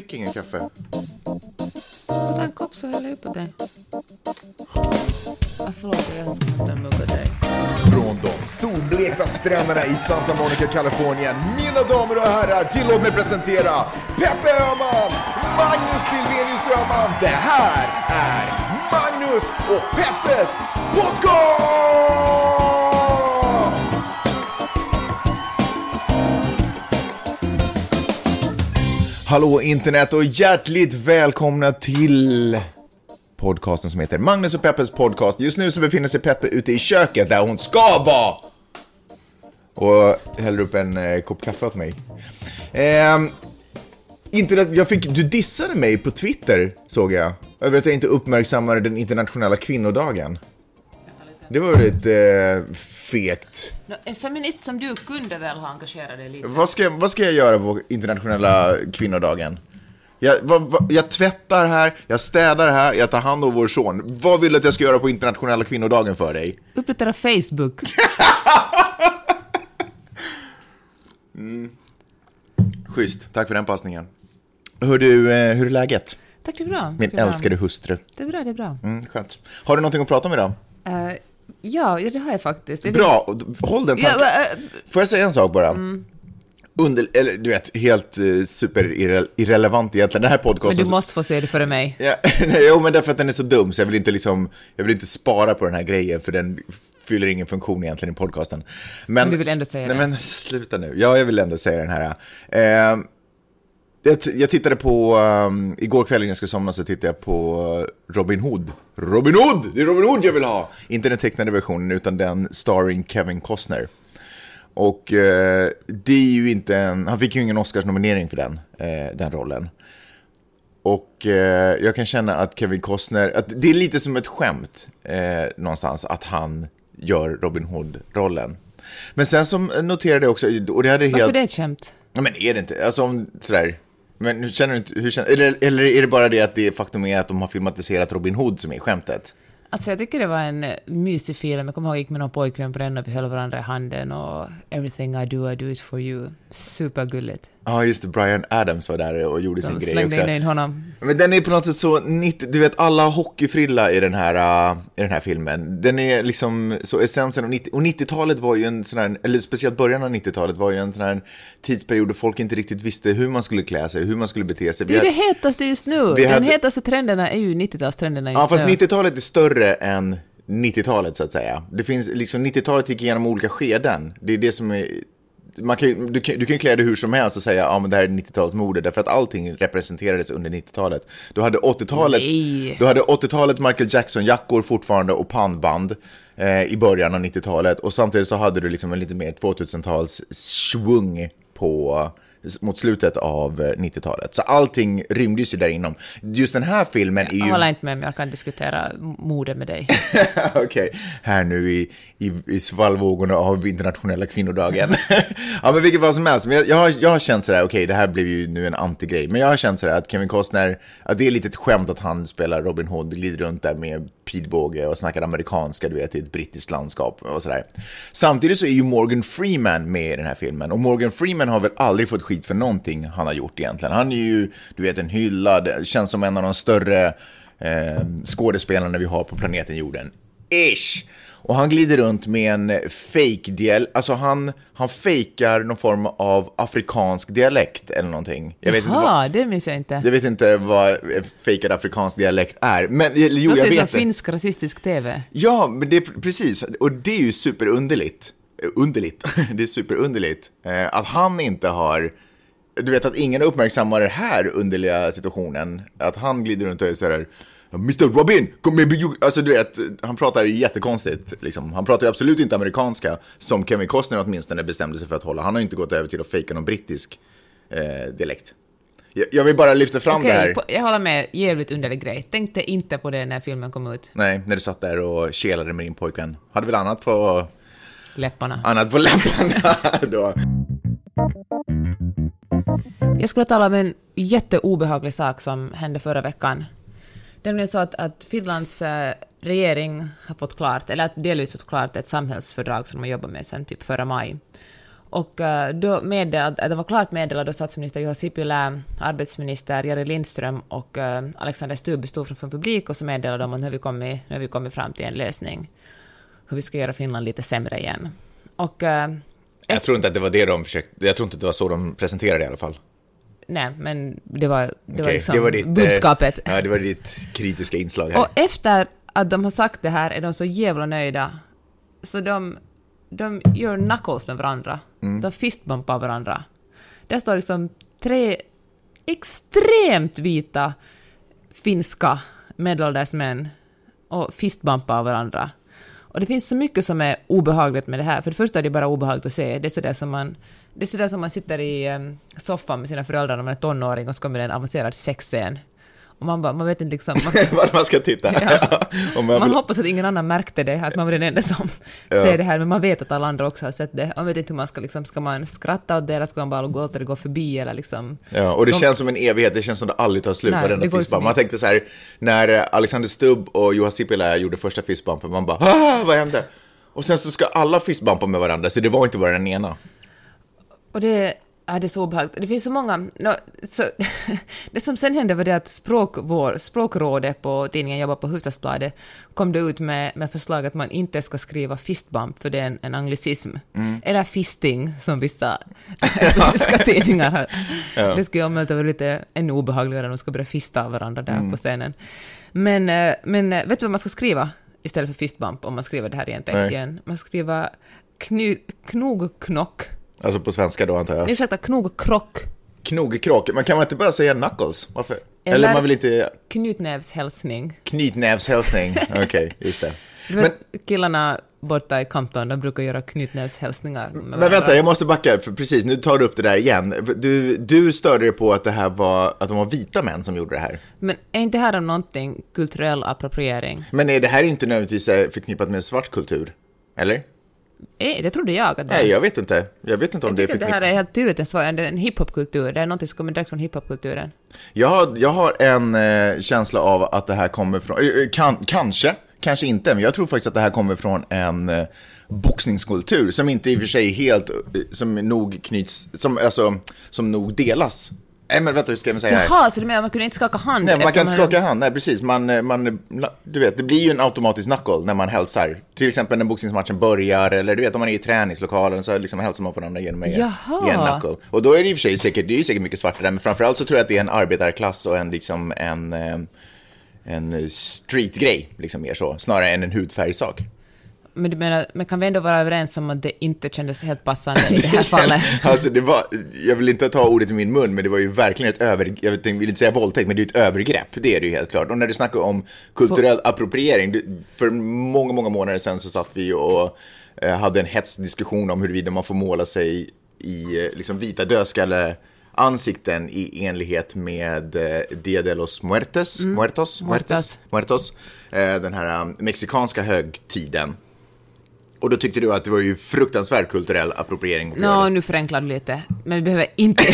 fick ingen kaffe. Ta en kopp så häller jag upp åt dig. Ah, förlåt, jag ska hämta en mugg dig. Från de solblekta stränderna i Santa Monica, Kalifornien. Mina damer och herrar, tillåt mig presentera Peppe Öhman, Magnus Silvenius Öhman. Det här är Magnus och Peppes podcast! Hallå internet och hjärtligt välkomna till podcasten som heter Magnus och Peppes podcast. Just nu så befinner sig Peppe ute i köket där hon ska vara. Och häller upp en eh, kopp kaffe åt mig. Eh, internet, jag fick, du dissade mig på Twitter såg jag. Över att jag inte uppmärksammade den internationella kvinnodagen. Det var lite eh, fegt. En feminist som du kunde väl ha engagerat dig lite? Vad ska, vad ska jag göra på internationella kvinnodagen? Jag, vad, vad, jag tvättar här, jag städar här, jag tar hand om vår son. Vad vill du att jag ska göra på internationella kvinnodagen för dig? Uppdatera Facebook. Schysst, tack för den passningen. Hör du, eh, hur är läget? Tack, det är bra. Min det är bra. älskade hustru. Det är bra, det är bra. Mm, skönt. Har du någonting att prata om idag? Eh, ja, det har jag faktiskt. Jag Bra, håll den tanken. eh, Får jag säga en sak bara? Under, eller du vet, helt uh, superirrelevant egentligen. Den här men podcasten... du måste få se det före mig. Ja, nej, jo, men därför att den är så dum så jag vill inte liksom, jag vill inte spara på den här grejen för den fyller ingen funktion egentligen i podcasten. Men, Men du vill ändå säga nej, det. men sluta nu. Ja, jag vill ändå säga den här. Eh, jag, jag tittade på, um, igår kväll innan jag skulle somna så tittade jag på Robin Hood. Robin Hood! Det är Robin Hood jag vill ha! Inte den tecknade versionen utan den starring Kevin Costner. Och eh, det är ju inte en, han fick ju ingen Oscarsnominering för den, eh, den rollen. Och eh, jag kan känna att Kevin Costner, att det är lite som ett skämt eh, någonstans att han gör Robin Hood-rollen. Men sen som noterade jag också, och det hade helt... Varför det är ett skämt? Ja, men är det inte, alltså om sådär, men hur känner du inte, hur känner, eller, eller är det bara det att det faktum är att de har filmatiserat Robin Hood som är skämtet? Alltså jag tycker det var en eh, mysig film. Jag kommer ihåg jag gick med någon pojkvän på den och vi höll varandra i handen och “Everything I do, I do it for you”. Supergulligt. Ja, just det, Brian Adams var där och gjorde sin De grej slängde också. in honom. Men den är på något sätt så, 90, du vet alla hockeyfrilla i den här, uh, i den här filmen. Den är liksom så essensen av 90, och 90-talet var ju en sån här, eller speciellt början av 90-talet var ju en sån här tidsperiod då folk inte riktigt visste hur man skulle klä sig, hur man skulle bete sig. Det är hade- det hetaste just nu. Den hade- hetaste trenderna är ju 90-talstrenderna just Ja, fast nu. 90-talet är större än 90-talet så att säga. Det finns liksom 90-talet gick igenom olika skeden. Det är det som är man kan, du, kan, du kan klä dig hur som helst och säga ja men det här är 90-talets mode därför att allting representerades under 90-talet. Du hade 80-talet, Nej. du hade 80-talet Michael Jackson-jackor fortfarande och pannband eh, i början av 90-talet och samtidigt så hade du liksom en lite mer 2000-tals svung på mot slutet av eh, 90-talet. Så allting rymdes ju där inom. Just den här filmen är Jag ju... håller inte med om jag kan diskutera mode med dig. Okej, här nu i, i, i svallvågorna av internationella kvinnodagen. ja, men vilket var som helst. Men jag, jag, har, jag har känt sådär, okej, det här blev ju nu en antigrej. Men jag har känt sådär att Kevin Costner, att det är lite ett skämt att han spelar Robin Hood, glider runt där med pilbåge och snackar amerikanska, du vet, i ett brittiskt landskap och sådär. Samtidigt så är ju Morgan Freeman med i den här filmen. Och Morgan Freeman har väl aldrig fått skit för någonting han har gjort egentligen. Han är ju, du vet, en hyllad, känns som en av de större eh, skådespelarna vi har på planeten jorden. Ish! Och han glider runt med en fake dialekt, alltså han, han fejkar någon form av afrikansk dialekt eller någonting. Jag vet, inte vad, Jaha, det minns jag inte. jag vet inte vad en fejkad afrikansk dialekt är, men eller, jo, Låter jag som vet det. finsk rasistisk TV. Ja, men det precis, och det är ju superunderligt. Eh, Underligt, det är superunderligt. Eh, att han inte har, du vet att ingen uppmärksammar den här underliga situationen. Att han glider runt och är sådär, Mr Robin, maybe you... Alltså du vet, han pratar jättekonstigt. Liksom. Han pratar ju absolut inte amerikanska, som Kevin Costner åtminstone bestämde sig för att hålla. Han har ju inte gått över till att fejka någon brittisk eh, dialekt. Jag, jag vill bara lyfta fram det här. På- jag håller med. Jävligt underlig grej. Tänkte inte på det när filmen kom ut. Nej, när du satt där och kelade med din pojkvän. Hade väl annat på Läpparna. annat på läpparna då. Jag skulle tala om en jätteobehaglig sak som hände förra veckan. Det är nämligen så att, att Finlands eh, regering har fått klart, eller delvis fått klart, ett samhällsfördrag som de har jobbat med sedan typ förra maj. Och eh, då meddelade, det var klart meddelat då statsminister Juha Sipilä, arbetsminister Jari Lindström och eh, Alexander Stubb stod framför publik och så meddelade de har vi kommit, har vi kommit fram till en lösning hur vi ska göra Finland lite sämre igen. Och Jag tror inte att det var det de försökte, jag tror inte att det var så de presenterade i alla fall. Nej, men det var, det var Okej, liksom ditt, eh, budskapet. Ja, det var ditt kritiska inslag här. Och efter att de har sagt det här är de så jävla nöjda. Så de, de gör knuckles med varandra. De fistbumpar varandra. Där står liksom tre extremt vita finska medelålders män och fistbumpar varandra. Och det finns så mycket som är obehagligt med det här. För det första är det bara obehagligt att se. Det är sådär som man, det är sådär som man sitter i um, soffan med sina föräldrar när man är tonåring och så kommer det en avancerad sexscen. Och man bara, man vet inte liksom... Man, Vart man ska titta. Ja. Man man hoppas att ingen annan märkte det, att man var den enda som Ja. ser det här, men man vet att alla andra också har sett det. Man vet inte hur man ska liksom, ska man skratta åt det eller ska man bara låta det gå förbi eller liksom... Ja, och det ska- känns som en evighet, det känns som det aldrig tar slut, Nej, varenda fistbump. Man tänkte så här, när eh, Alexander Stubb och Juha Sipilä gjorde första fistbumpen, man bara ah, vad hände? Och sen så ska alla fistbumpa med varandra, så det var inte bara den ena. Och det, ja, det är så obehagligt. Det finns så många... No, så, det som sen hände var det att språk, vår, språkrådet på tidningen Jobba på Hufvudstadsbladet kom det ut med, med förslag att man inte ska skriva fistbump för det är en, en anglicism. Eller fisting som vissa finska tidningar har. Det skulle om möjligt vara lite ännu obehagligare om de ska börja fista varandra där på scenen. Men, eh, men eh, vet du vad man ska skriva istället för fistbump om man skriver det här igen? Nej. igen? Man ska skriva kny, knogknock. Alltså på svenska då antar jag. Ursäkta, knogkrock. Knogekråk, men kan man inte bara säga knuckles? Varför? Eller, Eller- man vill inte Knytnävshälsning. knytnävshälsning? Okej, just det. Vet, killarna borta i Campton, de brukar göra knytnävshälsningar Men vänta, jag måste backa, för precis, nu tar du upp det där igen. Du, du störde dig på att det här var, att de var vita män som gjorde det här. Men är inte här om någonting kulturell appropriering? Men är det här inte nödvändigtvis förknippat med svart kultur? Eller? Eh, det trodde jag att det. Nej, jag vet inte. Jag vet inte om jag det är att det förknippat. här är helt tydligt en, svar- en, en hiphopkultur. Det är någonting som kommer direkt från hiphopkulturen. Jag har, jag har en eh, känsla av att det här kommer från, eh, kan, kanske, kanske inte, men jag tror faktiskt att det här kommer från en eh, boxningskultur som inte i och för sig helt, som nog knyts, som, alltså, som nog delas. Nej men vänta, hur ska jag säga? Jaha, så du menar man kunde inte skaka hand? Nej, man kan inte skaka hand, nej precis. Man, eh, man, du vet, det blir ju en automatisk knuckle när man hälsar. Till exempel när boxningsmatchen börjar, eller du vet om man är i träningslokalen så liksom hälsar man på varandra genom att ge en knuckle. Och då är det i och för sig säkert, det är ju säkert mycket svarta där, men framförallt så tror jag att det är en arbetarklass och en liksom en, eh, en streetgrej, liksom mer så, snarare än en hudfärgsak. Men du menar, men kan vi ändå vara överens om att det inte kändes helt passande i det här fallet? Alltså det var, jag vill inte ta ordet i min mun, men det var ju verkligen ett över, jag vill inte säga våldtäkt, men det är ett övergrepp, det är det ju helt klart. Och när du snackar om kulturell appropriering, för många, många månader sedan så satt vi och eh, hade en hetsdiskussion om huruvida man får måla sig i eh, liksom vita dödskalle ansikten i enlighet med eh, Dia de los Muertes, Muertos, Muertes, Muertos, den här eh, mexikanska högtiden. Och då tyckte du att det var ju fruktansvärd kulturell appropriering. det. nu förenklar du lite. Men vi behöver inte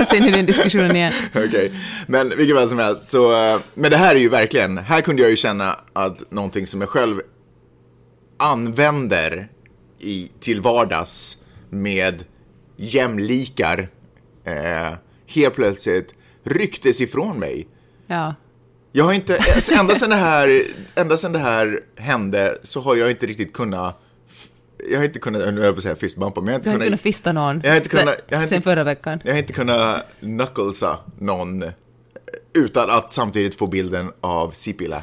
oss in i den diskussionen igen. Okej, men vilket fall som helst. Så, men det här är ju verkligen, här kunde jag ju känna att någonting som jag själv använder i, till vardags med jämlikar eh, helt plötsligt rycktes ifrån mig. Ja. Jag har inte, ända sedan det här, ända sedan det här hände så har jag inte riktigt kunnat, jag har inte kunnat, nu höll jag på att säga fistbumpa, men jag har inte har inte kunnat kunnat, fista någon Jag har inte kunnat- jag har inte- sen förra veckan. jag har inte kunnat knucklesa någon utan att samtidigt få bilden av Sipilä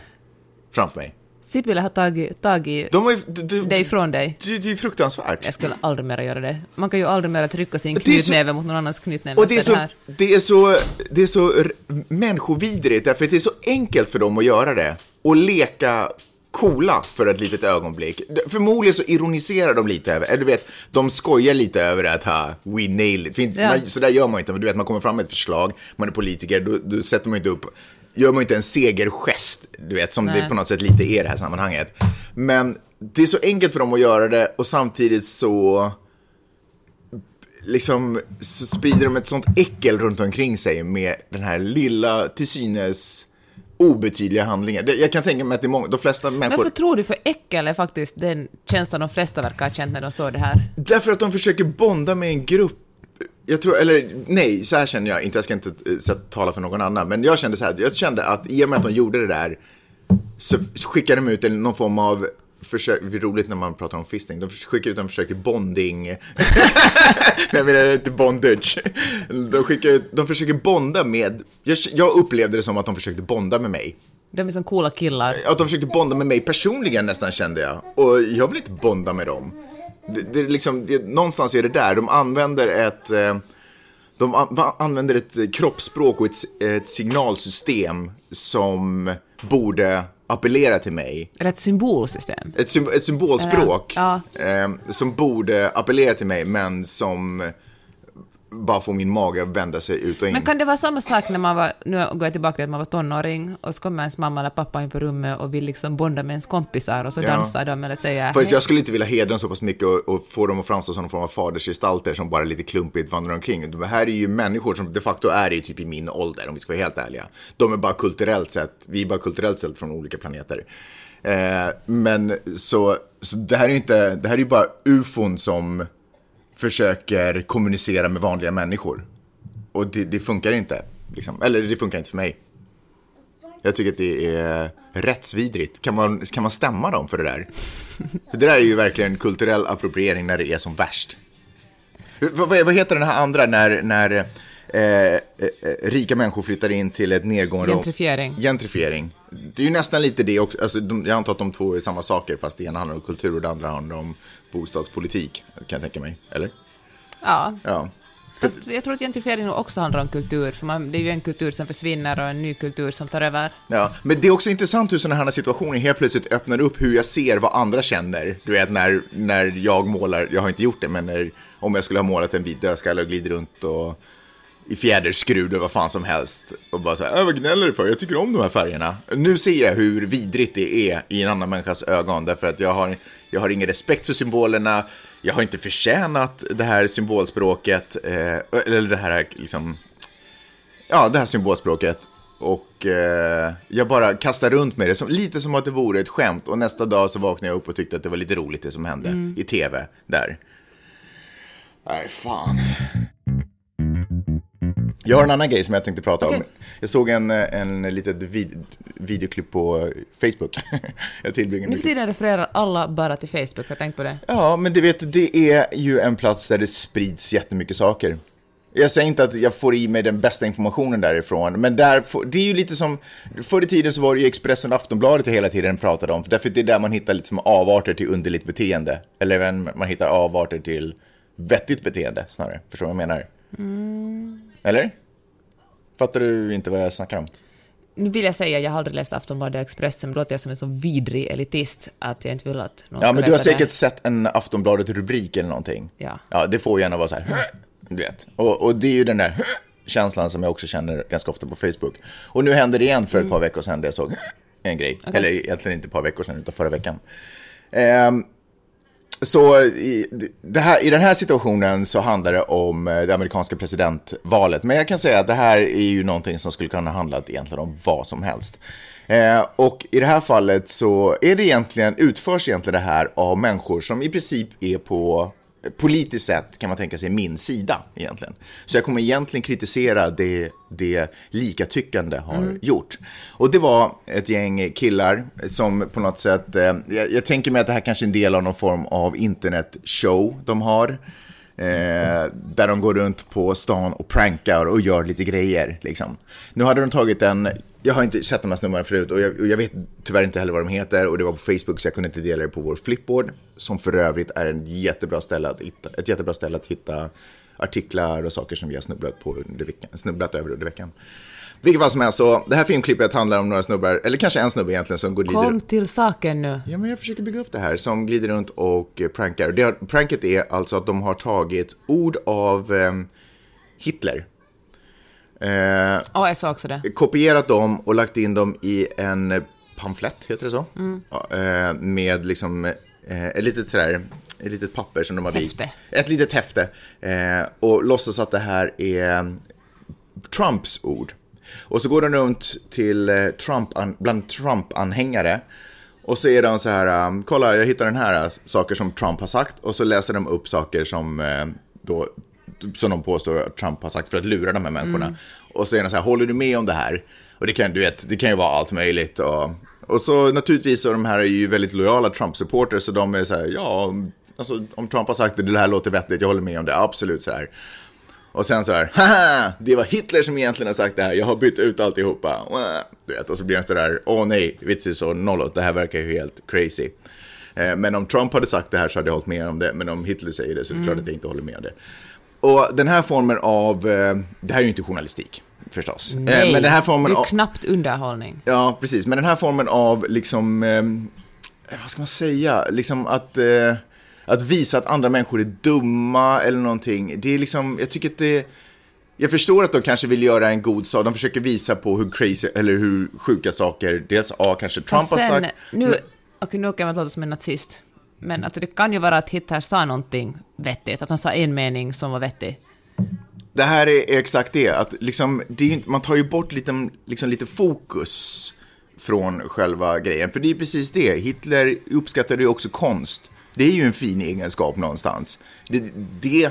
framför mig. Sipilä har tagit, tagit De har ju, du, du, det ifrån dig. det, det är ju fruktansvärt. Jag skulle aldrig mer göra det. Man kan ju aldrig mer trycka sin knytnäve mot någon annans knytnäve. Och det är, så, här. det, är så, det är så människovidrigt, därför att det är så enkelt för dem att göra det. Och leka coola för ett litet ögonblick. Förmodligen så ironiserar de lite över, eller du vet, de skojar lite över att ha, we nailed it. Inte, Ja. man, så där gör man inte, men du vet, man kommer fram med ett förslag, man är politiker, då, då sätter man inte upp, gör man inte en segergest, du vet, som det Nej. på något sätt lite är i det här sammanhanget. Men det är så enkelt för dem att göra det och samtidigt så liksom så sprider de ett sånt äckel runt omkring sig med den här lilla, till synes obetydliga handlingar. Det, jag kan tänka mig att det är många, de flesta människor... Varför tror du för äckel är faktiskt den känslan de flesta verkar ha känt när de såg det här? Därför att de försöker bonda med en grupp. Jag tror, eller nej, så här känner jag inte, jag ska inte eh, så, tala för någon annan, men jag kände så här, jag kände att i och med att de gjorde det där så skickade de ut en, någon form av försök, det är roligt när man pratar om fisting, de skickar ut en försök till bonding. jag menar inte bondage. De, skickar ut, de försöker bonda med, jag, jag upplevde det som att de försökte bonda med mig. De är som coola killar. Att de försökte bonda med mig personligen nästan kände jag. Och jag vill inte bonda med dem. Det, det är liksom, det, någonstans är det där, de använder ett... eh, De an- använder ett kroppsspråk och ett, ett signalsystem som borde appellera till mig. Eller ett symbolsystem. Ett, ett symbolspråk Ja, eh, som borde appellera till mig, men som bara får min mage att vända sig ut och in. Men kan det vara samma sak när man var, nu går jag tillbaka till att man var tonåring, och så kommer ens mamma eller pappa in på rummet och vill liksom bonda med ens kompisar och så Ja. dansar de eller säger Faktiskt, jag skulle inte vilja hedra dem så pass mycket och, och få dem att framstå som någon form av fadersgestalter som bara lite klumpigt vandrar omkring. De här är ju människor som de facto är i typ i min ålder, om vi ska vara helt ärliga. De är bara kulturellt sett, vi är bara kulturellt sett från olika planeter. Eh, men så, så det här är ju inte, det här är ju bara ufon som försöker kommunicera med vanliga människor. Och det, det funkar inte, liksom. eller det funkar inte för mig. Jag tycker att det är rättsvidrigt. Kan man, kan man stämma dem för det där? För det där är ju verkligen kulturell appropriering när det är som värst. Vad, vad heter den här andra när, när eh, eh, rika människor flyttar in till ett nedgående... Gentrifiering. Gentrifiering. Det är ju nästan lite det också. Alltså, de, jag antar att de två är samma saker, fast det ena handlar om kultur och det andra handlar om bostadspolitik, kan jag tänka mig. Eller? Ja. Ja. Fast jag tror att gentrifiering också handlar om kultur, för man, det är ju en kultur som försvinner och en ny kultur som tar över. Ja, men det är också intressant hur sådana här situationer helt plötsligt öppnar upp hur jag ser vad andra känner. Du vet, när, när jag målar, jag har inte gjort det, men när, om jag skulle ha målat en vit dödskalle och glider runt och i fjäderskrud och vad fan som helst och bara så här, "Äh, vad gnäller du för? Jag tycker om de här färgerna. Nu ser jag hur vidrigt det är i en annan människas ögon, därför att jag har, jag har ingen respekt för symbolerna, jag har inte förtjänat det här symbolspråket, eh, eller det här liksom, ja, det här symbolspråket. Och eh, jag bara kastar runt med det, som, lite som att det vore ett skämt. Och nästa dag så vaknade jag upp och tyckte att det var lite roligt det som hände i tv där. Nej, fan. Jag har en annan grej som jag tänkte prata om. Okej. Jag såg en, en litet vid, videoklipp på Facebook. jag tillbringar Nu för tiden refererar alla bara till Facebook, jag tänkt på det? Ja, men du vet, det är ju en plats där det sprids jättemycket saker. Jag säger inte att jag får i mig den bästa informationen därifrån, men där får, det är ju lite som, förr i tiden så var det ju Expressen och Aftonbladet hela tiden pratade om, för därför det är där man hittar lite som avarter till underligt beteende, eller även man hittar avarter till vettigt beteende snarare, förstår du vad jag menar? Eller? Fattar du inte vad jag snackar om? Nu vill jag säga, jag har aldrig läst Aftonbladet Expressen, men då låter jag som en så vidrig elitist att jag inte vill att någon Ja, men du har säkert det. sett en Aftonbladet-rubrik eller någonting. Ja. Ja, det får gärna vara så här, du vet. Och, och det är ju den där känslan som jag också känner ganska ofta på Facebook. Och nu hände det igen för ett par veckor sedan där jag såg en grej. Eller egentligen inte ett par veckor sedan, utan förra veckan. Ehm, så i, det här, i den här situationen så handlar det om eh, det amerikanska presidentvalet. Men jag kan säga att det här är ju någonting som skulle kunna handla egentligen om vad som helst. Eh, och i det här fallet så är det egentligen, utförs egentligen det här av människor som i princip är på politiskt sett kan man tänka sig min sida egentligen. Så jag kommer egentligen kritisera det, det likatyckande har gjort. Och det var ett gäng killar som på något sätt, eh, jag, jag tänker mig att det här kanske är en del av någon form av internetshow de har. Eh, där de går runt på stan och prankar och gör lite grejer. Liksom. Nu hade de tagit en, jag har inte sett de här snubbarna förut och jag, och jag vet tyvärr inte heller vad de heter och det var på Facebook så jag kunde inte dela det på vår flipboard. Som för övrigt är en jättebra ställe att hitta, ett jättebra ställe att hitta artiklar och saker som vi har snubblat, på under veckan, snubblat över under veckan. Vilket fall som helst, så det här filmklippet handlar om några snubbar, eller kanske en snubbe egentligen som går glider Kom till saken nu. Ja, men jag försöker bygga upp det här som glider runt och eh, prankar. Det, pranket är alltså att de har tagit ord av eh, Hitler. Eh, Ja, jag sa också det. kopierat dem och lagt in dem i en pamflett, heter det så? Ja, eh, med liksom eh, ett litet sådär, ett litet papper som de har vikt. Ett litet häfte. Eh, och låtsas att det här är Trumps ord. Och så går de runt till eh, Trump, bland Trump-anhängare. Och så är de så här, kolla jag hittar den här uh, saker som Trump har sagt. Och så läser de upp saker som uh, då, som de påstår att Trump har sagt för att lura de här människorna. Mm. Och så är de så här, håller du med om det här? Och det kan, du vet, det kan ju vara allt möjligt. Och, och så naturligtvis, så de här är ju väldigt lojala Trump-supporters, så de är så här, ja, alltså, om Trump har sagt det, det här låter vettigt, jag håller med om det, absolut så här. Och sen så här, haha, det var Hitler som egentligen har sagt det här, jag har bytt ut alltihopa. Du vet, och så blir han sådär, åh nej, vitsis och nollot, det här verkar ju helt crazy. Eh, men om Trump hade sagt det här så hade jag hållit med om det, men om Hitler säger det så är det mm. klart att jag inte håller med om det. Och den här formen av, eh, det här är ju inte journalistik förstås. Eh, nej, men den här formen det är ju knappt underhållning. Ja, precis, men den här formen av liksom, vad ska man säga, liksom att att visa att andra människor är dumma eller någonting. Det är liksom, jag tycker att det... Jag förstår att de kanske vill göra en god sak. De försöker visa på hur crazy, eller hur sjuka saker, dels A, kanske Trump sen, har sagt. Nu, men, okej, nu kan man låta som en nazist. Men alltså, det kan ju vara att Hitler sa någonting vettigt, att han sa en mening som var vettig. Det här är exakt det, att liksom, det inte, man tar ju bort lite, liksom, lite fokus från själva grejen. För det är precis det, Hitler uppskattade ju också konst. Det är ju en fin egenskap någonstans. Det, det,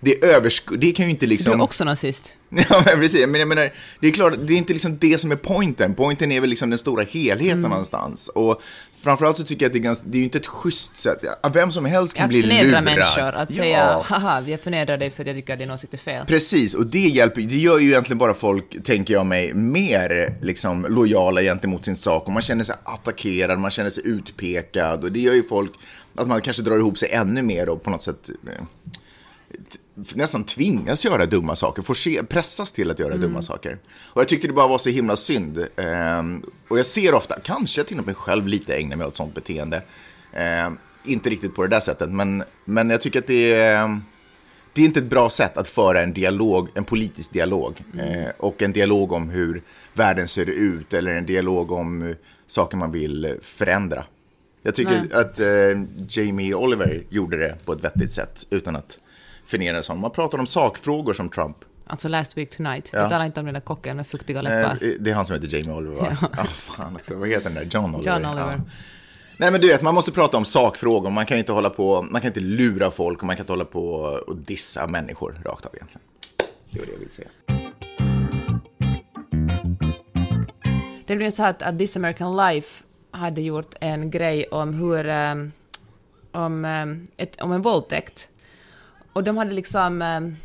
det, översk det kan ju inte liksom... Så du är också nazist? ja, men precis. Men jag menar, det är klart, det är inte liksom det som är pointen. Pointen är väl liksom den stora helheten mm. någonstans. Och framförallt så tycker jag att det är, ganska, det är ju inte ett schysst sätt. Vem som helst kan att bli lurad. Att förnedra människor, att ja. säga haha, vi förnedrar dig för att jag tycker att din åsikt är fel. Precis, och det hjälper det gör ju egentligen bara folk, tänker jag mig, mer liksom lojala gentemot sin sak. Och man känner sig attackerad, man känner sig utpekad. Och det gör ju folk att man kanske drar ihop sig ännu mer och på något sätt eh, nästan tvingas göra dumma saker, får se, pressas till att göra mm. dumma saker. Och jag tyckte det bara var så himla synd. Ehm, och jag ser ofta, kanske till och med själv lite ägnar mig åt sånt beteende. Ehm, inte riktigt på det där sättet, men, men jag tycker att det är, det är inte ett bra sätt att föra en dialog, en politisk dialog. Mm. Ehm, och en dialog om hur världen ser ut, eller en dialog om saker man vill förändra. Jag tycker Nej. att eh, Jamie Oliver gjorde det på ett vettigt sätt utan att förnedras honom. Man pratar om sakfrågor som Trump. Alltså Last Week Tonight. Ja. Jag talar inte om den där kocken med fuktiga läppar. Eh, det är han som heter Jamie Oliver, va? Ja. Oh, fan också. Vad heter den där? John Oliver? John Oliver. Ja. Nej men du vet, man måste prata om sakfrågor. Man kan inte hålla på, man kan inte lura folk och man kan inte hålla på och dissa människor rakt av egentligen. Det var det jag ville säga. Det blir så här att, att This American Life hade gjort en grej om hur... Um, om, um, ett, om en våldtäkt. Och de hade liksom... Um,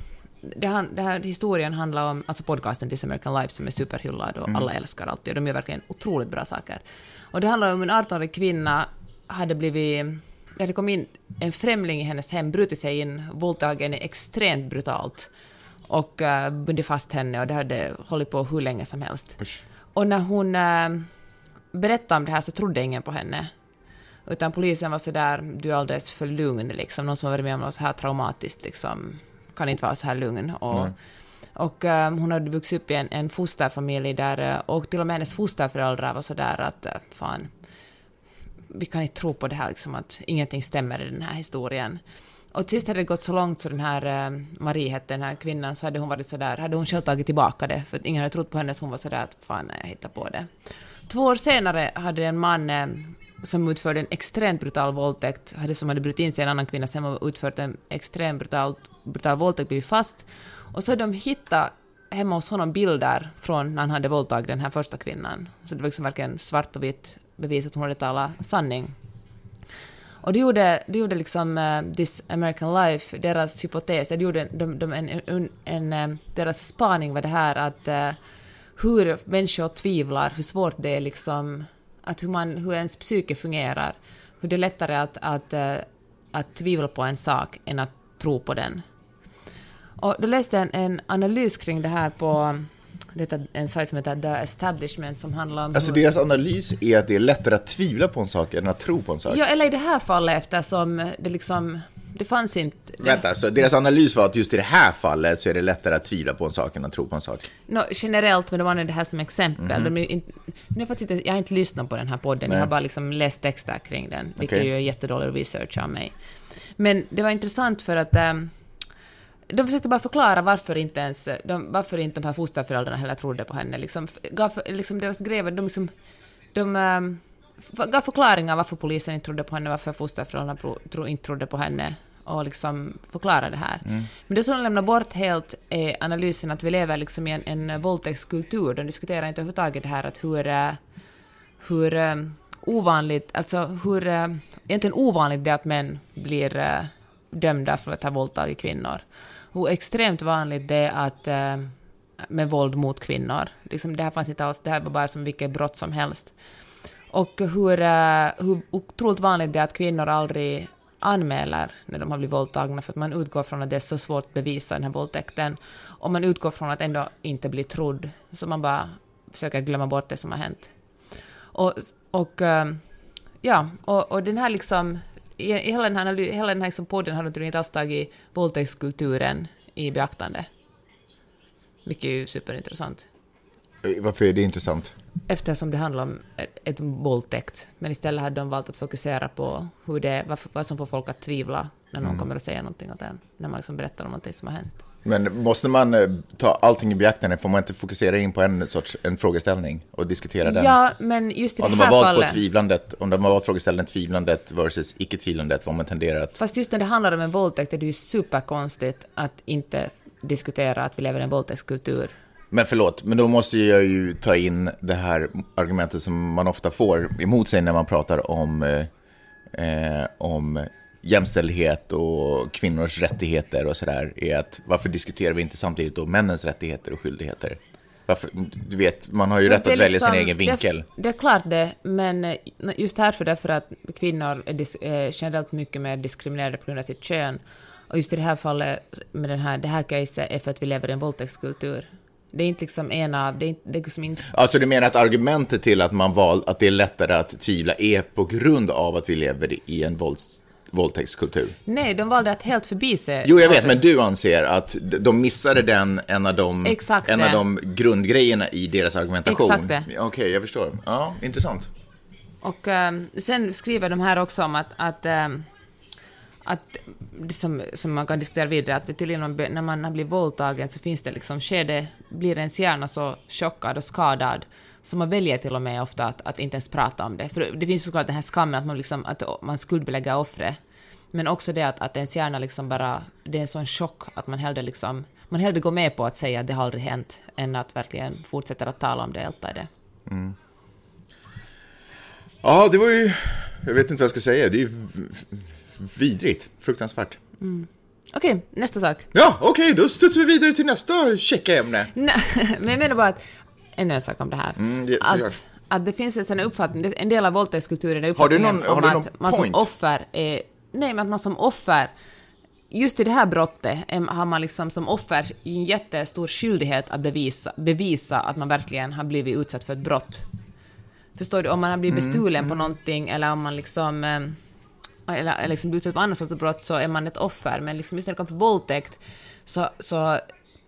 det, han, det här historien handlar om, alltså podcasten This American Life som är superhyllad och mm. alla älskar alltid och de gör verkligen otroligt bra saker. Och det handlar om en 18-årig kvinna hade blivit... Det hade kommit in en främling i hennes hem, brutit sig in, våldtagit henne extremt brutalt och uh, bundit fast henne och det hade hållit på hur länge som helst. Usch. Och när hon... Uh, berättade om det här så trodde ingen på henne. Utan polisen var sådär, du är alldeles för lugn liksom. Någon som har varit med om något så här traumatiskt liksom kan inte vara så här lugn. Och, och um, hon hade vuxit upp i en, en fosterfamilj där, eh, och till och med hennes fosterföräldrar var sådär att uh, fan, vi kan inte tro på det här liksom att ingenting stämmer i den här historien. Och till sist hade det gått så långt så den här Marie hette den här kvinnan, så hade hon varit sådär, hade hon själv tagit tillbaka det, för att ingen hade trott på henne, så hon var sådär att fan, jag hittar på det. Två år senare hade en man eh, som utförde en extremt brutal våldtäkt, hade som hade brutit in sig i en annan kvinnas hem och utfört en extremt brutal, brutal våldtäkt, blivit fast. Och så hade de hittat hemma hos honom bilder från när han hade våldtagit den här första kvinnan. Så det var liksom verkligen svart på vitt bevis att hon hade talat sanning. Och det gjorde, det gjorde liksom uh, This American Life, deras hypotes, det gjorde de, de, en, en, en, eh, deras spaning var det här att uh, hur människor tvivlar, hur svårt det är liksom, att hur, man, hur ens psyke fungerar, hur det är lättare att, att, att, eh, att tvivla på en sak än att tro på den. Och då läste jag en, en analys kring det här på det är en sajt som heter The Establishment som handlar om... Alltså hur... deras analys är att det är lättare att tvivla på en sak än att tro på en sak? Ja, eller i det här fallet eftersom det liksom det fanns inte... Vänta, så deras analys var att just i det här fallet så är det lättare att tvivla på en sak än att tro på en sak? No, generellt, men de använde det här som exempel. Mm -hmm. in... nu faktiskt inte, jag har inte lyssnat på den här podden, Nej. jag har bara liksom läst texter kring den, vilket okay. ju är jättedålig research av mig. Men det var intressant för att um, de försökte bara förklara varför inte ens, de, varför inte de här fosterföräldrarna heller trodde på henne. Liksom, gav, liksom deras grejer, de liksom, de um, gav förklaringar varför polisen inte trodde på henne, varför fosterföräldrarna inte trodde på henne och liksom förklara det här. Mm. Men det som de lämnar bort helt är analysen att vi lever liksom i en, en våldtäktskultur. De diskuterar inte överhuvudtaget det här att hur, eh, hur um, ovanligt, alltså hur uh, egentligen ovanligt det är att män blir dömda för att ha våldtagit kvinnor. Hur extremt vanligt det är att med våld mot kvinnor. Liksom, det här fanns inte alls, det här var bara som vilket brott som helst. Och hur, hur otroligt vanligt det är att kvinnor aldrig anmäler när de har blivit våldtagna, för att man utgår från att det är så svårt att bevisa den här våldtäkten. Och man utgår från att ändå inte bli trodd, så man bara försöker glömma bort det som har hänt. Och, och eh, ja, och, och den här liksom, i, hela den här, hela den här liksom podden har inte alls tagit våldtäktskulturen i beaktande. Vilket är ju superintressant. Eh, varför är det intressant? Eftersom det handlar om ett, våldtäkt. Men istället hade de valt att fokusera på hur det, vad, vad som får folk att tvivla när någon mm. kommer att säga någonting åt en. När man liksom berättar om någonting som har hänt. Men måste man eh, ta allting i beaktande? Får man inte fokusera in på en sorts en frågeställning och diskutera den? Ja, men just i det här fallet... Om de har valt på tvivlandet, om de har valt frågeställningen tvivlandet versus icke-tvivlandet, vad man tenderar att... Fast just när det handlar om en våldtäkt är det ju superkonstigt att inte diskutera att vi lever i en våldtäktskultur. Men förlåt, men då måste jag ju ta in det här argumentet som man ofta får emot sig när man pratar om, eh, om jämställdhet och kvinnors rättigheter och sådär, är att varför diskuterar vi inte samtidigt då männens rättigheter och skyldigheter? Varför, du vet, man har ju rätt att välja liksom, sin egen vinkel. Det, det, är klart det, men just härför därför att kvinnor är, dis, är generellt mycket mer diskriminerade på grund av sitt kön. Och just i det här fallet, med den här, det här caset, är för att vi lever i en våldtäktskultur. Det är inte liksom en av... Det är, det är liksom inte... Alltså du menar att argumentet till att man val, att det är lättare att tvivla är på grund av att vi lever i en vålds, våldtäktskultur? Nej, de valde att helt förbi sig. Jo, jag vet, men du anser att de missade den, en av de, Exakt en av de grundgrejerna i deras argumentation? Exakt det. Okej, okay, jag förstår. Ja, intressant. Och um, sen skriver de här också om att, att um, att det som, som man kan diskutera vidare, att det tydligen när man har blivit våldtagen så finns det liksom skede, blir ens hjärna så chockad och skadad så man väljer till och med ofta att, att inte ens prata om det. För det finns såklart den här skammen att man, liksom, att man skuldbelägger offret. Men också det att, att ens hjärna liksom bara, det är en sån chock att man hellre liksom, man hellre går med på att säga att det har aldrig hänt, än att verkligen fortsätta att tala om det, älta det. Mm. Ja, det var ju, jag vet inte vad jag ska säga, det är ju vidrigt, fruktansvärt. Mm. Okej, okay, nästa sak. Ja, okej, okay, då studsar vi vidare till nästa checka ämne. Nej, men jag menar bara att, ännu en sak om det här. Mm, det, att, att det finns en sån uppfattning, en del av våldtäktskulturen är uppfattningen har du någon, om att man point? som offer är, nej men att man som offer just i det här brottet har man liksom som offer en jättestor skyldighet att bevisa, bevisa att man verkligen har blivit utsatt för ett brott. Förstår du? Om man har blivit mm, bestulen mm, på någonting eller om man liksom eller, liksom utsatt på annat sorts brott så är man ett offer, men liksom just när det kommer till våldtäkt så, så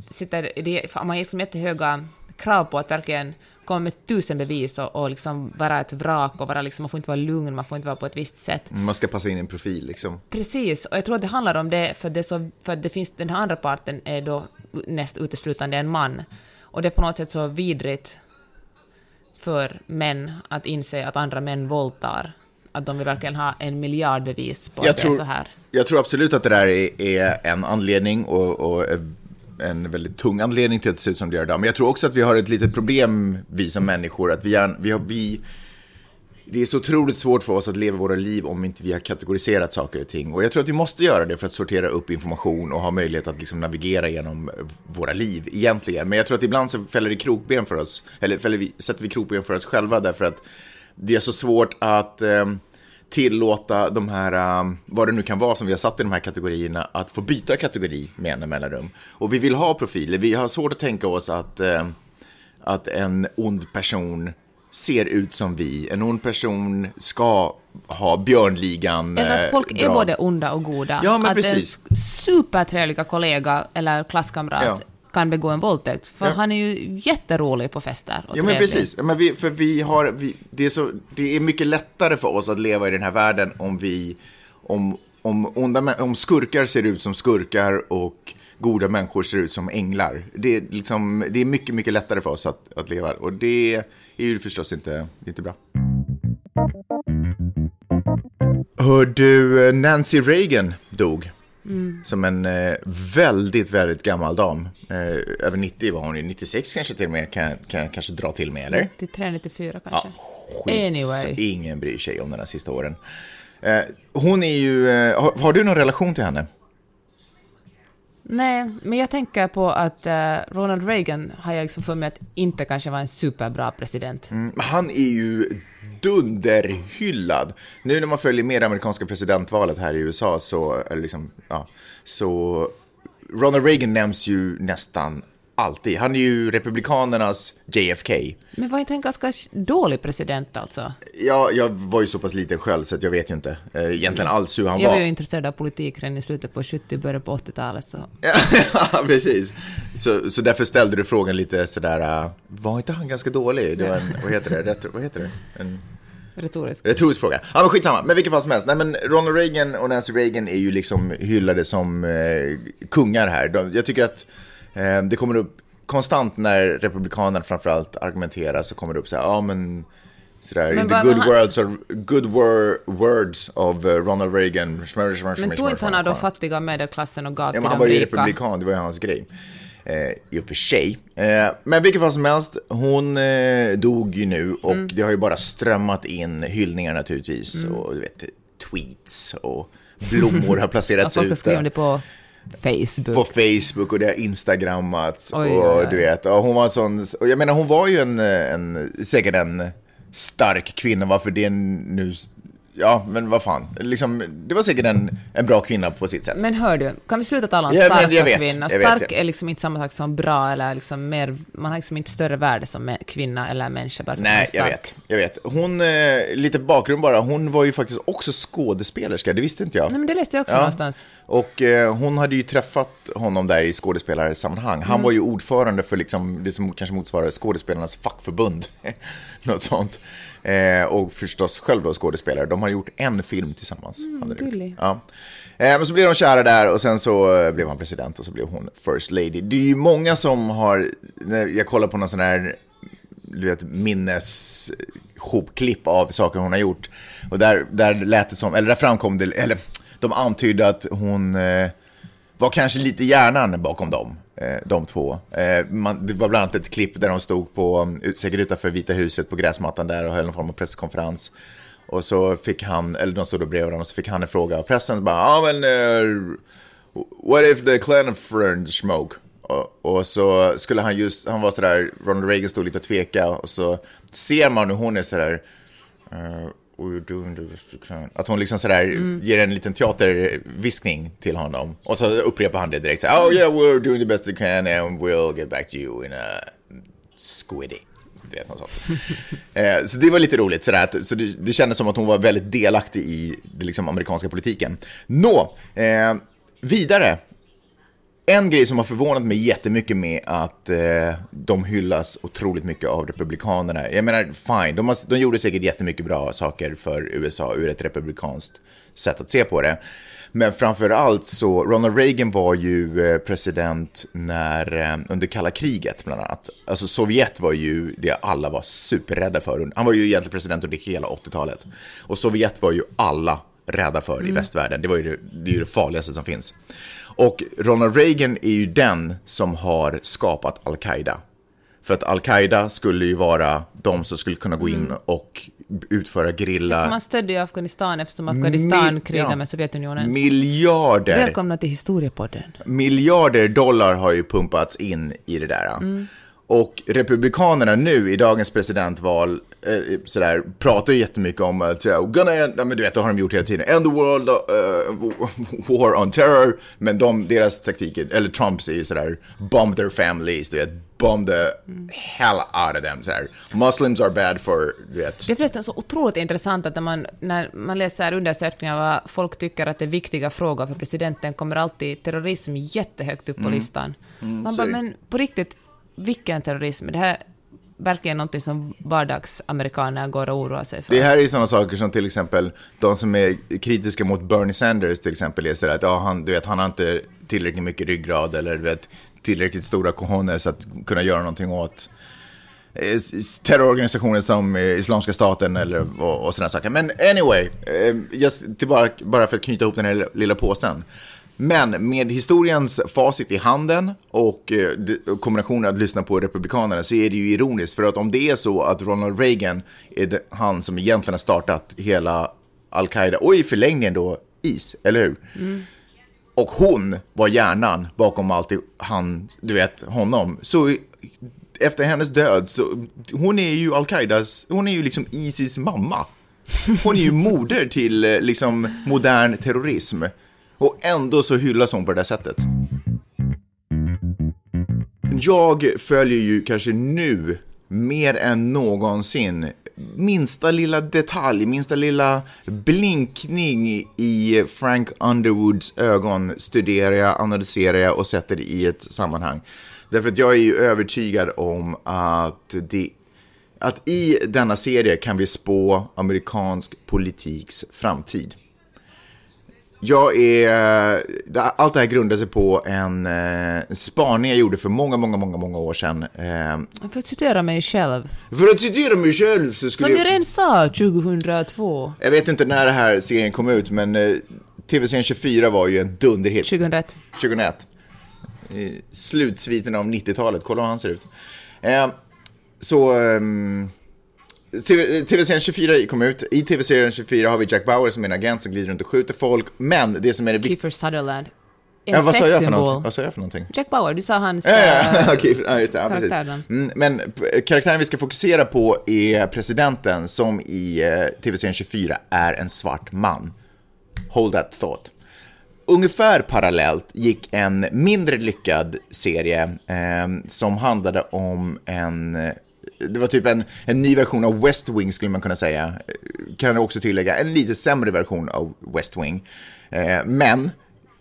sitter det, man har liksom jättehöga krav på att verkligen komma med tusen bevis och, och liksom vara ett vrak och vara liksom, man får inte vara lugn, man får inte vara på ett visst sätt. Man ska passa in en profil liksom. Precis, och jag tror att det handlar om det för, det så, för det finns, den här andra parten är då näst uteslutande en man. Och det är på något sätt så vidrigt för män att inse att andra män våldtar att de vill verkligen ha en miljard bevis på jag att tror, det är så här. Jag tror absolut att det där är, är en anledning och, och, en väldigt tung anledning till att det ser ut som det gör idag. Men jag tror också att vi har ett litet problem, vi som människor, att vi, är, vi, har, vi det är så otroligt svårt för oss att leva våra liv om inte vi har kategoriserat saker och ting. Och jag tror att vi måste göra det för att sortera upp information och ha möjlighet att liksom navigera genom våra liv egentligen. Men jag tror att ibland så fäller det krokben för oss, eller fäller vi, sätter vi krokben för oss själva därför att det är så svårt att eh, tillåta de här, um, vad det nu kan vara som vi har satt i de här kategorierna, att få byta kategori med en mellanrum. Och vi vill ha profiler, vi har svårt att tänka oss att, eh, att en ond person ser ut som vi. En ond person ska ha björnligan Eller att folk eh, är både onda och goda. Ja, men att precis. en supertrevliga kollega eller klasskamrat ja kan begå en våldtäkt. För ja. han är ju jätterolig på fester. Och ja, men precis. Men vi, för vi har, vi, det, är så, det är mycket lättare för oss att leva i den här världen om vi, om, om, onda, om skurkar ser ut som skurkar och goda människor ser ut som änglar. Det är, liksom, det är mycket, mycket lättare för oss att, att leva och det är ju förstås inte, inte bra. Hör du, Nancy Reagan dog. Mm. Som en eh, väldigt, väldigt gammal dam. Eh, över 90 var hon 96 kanske till och med, kan, kan kanske dra till med, eller? 93, 94 kanske. Ja, skit, anyway. Ingen bryr sig om den här sista åren. Eh, hon är ju, eh, har, har, du någon relation till henne? Nej, men jag tänker på att uh, Ronald Reagan har jag liksom för mig att inte kanske var en superbra president. Mm, han är ju dunderhyllad. Nu när man följer med det amerikanska presidentvalet här i USA så, eller liksom, ja, så Ronald Reagan nämns ju nästan alltid. Han är ju Republikanernas JFK. Men var inte en ganska dålig president alltså? Ja, jag var ju så pass liten själv så jag vet ju inte eh, egentligen alls hur han jag var. Jag var ju intresserad av politik redan i slutet på 70 början på 80-talet så... ja, precis. Så, så därför ställde du frågan lite sådär, uh, var inte han ganska dålig? Det var en, vad heter det, Retro, vad heter det? En... Retorisk. Retorisk fråga. Ja, men skitsamma. Men vilket fall som helst. Nej, men Ronald Reagan och Nancy Reagan är ju liksom hyllade som eh, kungar här. De, jag tycker att Eh, det kommer upp konstant när republikanerna framförallt argumenterar så kommer det upp så här, ja men sådär, men in the good han... words, or, good wor words of uh, Ronald Reagan. Men tog inte han av fattiga medelklassen och gav ja, till de rika? Han var ju republikan, det var ju hans grej. Eh, I och för sig. Eh, men vilket fall som helst, hon eh, dog ju nu och mm. det har ju bara strömmat in hyllningar naturligtvis. Mm. Och du vet, tweets och blommor har placerats ut. Folk har det på Facebook. På Facebook och det har instagrammats. Oj, och oj, oj. du vet, och hon var en sån, och jag menar hon var ju en, en säkert en stark kvinna, varför det nu Ja, men vad fan. Liksom, det var säkert en, en bra kvinna på sitt sätt. Men hör du, kan vi sluta tala om ja, starka vet, kvinnor? Stark vet, ja. är liksom inte samma sak som bra, eller liksom mer, man har liksom inte större värde som kvinna eller människa bara för Nej, jag vet. Jag vet. Hon, eh, lite bakgrund bara, hon var ju faktiskt också skådespelerska, det visste inte jag. Nej, men det läste jag också ja. någonstans. Och eh, hon hade ju träffat honom där i skådespelarsammanhang. Han mm. var ju ordförande för liksom, det som kanske motsvarar skådespelarnas fackförbund. Något sånt. Eh, och förstås själv då skådespelare. De har gjort en film tillsammans. Mm, ja. eh, men så blev de kära där och sen så eh, blev han president och så blev hon first lady. Det är ju många som har, när jag kollar på någon sån här du vet, minneshopklipp av saker hon har gjort. Och där, där lät det som, eller där framkom det, eller de antydde att hon eh, var kanske lite hjärnan bakom dem. Eh, de två. Eh, man, det var bland annat ett klipp där de stod på, um, säkert utanför Vita huset på gräsmattan där och höll någon form av presskonferens. Och så fick han, eller de stod då bredvid varandra, och så fick han en fråga av pressen. Bara, ah, men, uh, what if the clan smoke? Och, och, så skulle han just, han var sådär, Ronald Reagan stod lite och tveka och så ser man hur hon är sådär, uh, we're doing the best we can. Att hon liksom sådär mm. ger en liten teaterviskning till honom. Och så upprepar han det direkt. Så, oh yeah, we're doing the best we can and we'll get back to you in a squiddy. Vet, något sånt. eh, så det var lite roligt. Sådär, så det, det kändes som att hon var väldigt delaktig i den liksom, amerikanska politiken. Nå, eh, vidare en grej som har förvånat mig jättemycket med att eh, de hyllas otroligt mycket av republikanerna. Jag menar, fine, de, har, de gjorde säkert jättemycket bra saker för USA ur ett republikanskt sätt att se på det. Men framför allt så, Ronald Reagan var ju eh, president när, eh, under kalla kriget bland annat. Alltså Sovjet var ju det alla var superrädda för. Han var ju egentligen president under hela 80-talet. Och Sovjet var ju alla rädda för mm. i västvärlden. Det var ju det, det, ju det farligaste som finns. Och Ronald Reagan är ju den som har skapat Al-Qaida. För att Al-Qaida skulle ju vara de som skulle kunna gå in mm. och utföra grilla... Ja, man stödde ju Afghanistan eftersom Afghanistan Mil krigade ja, med Sovjetunionen. Miljarder! Välkomna till historiepodden. Miljarder dollar har ju pumpats in i det där. Mm. Och Republikanerna nu i dagens presidentval eh, sådär, pratar ju jättemycket om att, uh, gonna end, men du vet, det har de gjort hela tiden, end the world uh, war on terror. Men de, deras taktik, eller Trumps är ju sådär, bomb their families, du vet, bomb the hell out of them. Sådär. Muslims are bad for, du vet. Det är förresten så otroligt intressant att när man, när man läser undersökningar vad folk tycker att det är viktiga frågor för presidenten kommer alltid terrorism jättehögt upp på mm. listan. Mm, man bara, men på riktigt, vilken terrorism? Det här verkligen någonting som vardagsamerikaner går och oroar sig för. Det här är sådana saker som till exempel de som är kritiska mot Bernie Sanders till exempel är sådär att ja, han, du vet, han har inte tillräckligt mycket ryggrad eller du vet, tillräckligt stora cojones att kunna göra någonting åt eh, terrororganisationer som eh, Islamiska staten eller och, och sådana saker. Men anyway, eh, just, till bara, bara för att knyta ihop den här lilla påsen. Men med historiens facit i handen och eh, och kombinationen att lyssna på republikanerna så är det ju ironiskt. För att om det är så att Ronald Reagan är han som egentligen har startat hela Al-Qaida och i förlängningen då IS, eller hur? Och hon var hjärnan bakom allt det, han, du vet, honom. Så efter hennes död, så hon är ju Al-Qaidas, hon är ju liksom Isis mamma. Hon är ju moder till eh, liksom modern terrorism. Och ändå så hyllas hon på det där sättet. Jag följer ju kanske nu mer än någonsin minsta lilla detalj, minsta lilla blinkning i Frank Underwoods ögon studerar jag, analyserar jag och sätter det i ett sammanhang. Därför att jag är ju övertygad om att det att i denna serie kan vi spå amerikansk politiks framtid. Jag är, allt det här grundar sig på en eh, spaning jag gjorde för många, många, många, många år sedan. Eh, För att citera mig själv. för att citera mig själv så skulle Som jag redan sa 2002. Jag vet inte när det här serien kom ut, men eh, TV-serien 24 var ju en dunderhit. 2001. 2001. I slutsviten av 90-talet, kolla hur han ser ut. Så... TV, TV-serien 24 kom ut. I TV-serien 24 har vi Jack Bauer som är en agent som glider runt och skjuter folk. Men det som är det viktiga... Kiefer Sutherland. En Ja, vad sa jag för? Vad sa jag för någonting? Jack Bauer, du sa hans... Ja, ja, eh, okej, ja, just det. Ja, precis. karaktären. Mm, men karaktären vi ska fokusera på är presidenten som i eh, TV-serien 24 är en svart man. Hold that thought. Ungefär parallellt gick en mindre lyckad serie eh, som handlade om en det var typ en, en ny version av West Wing skulle man kunna säga. Eh, Kan jag också tillägga, en lite sämre version av West Wing. Eh, men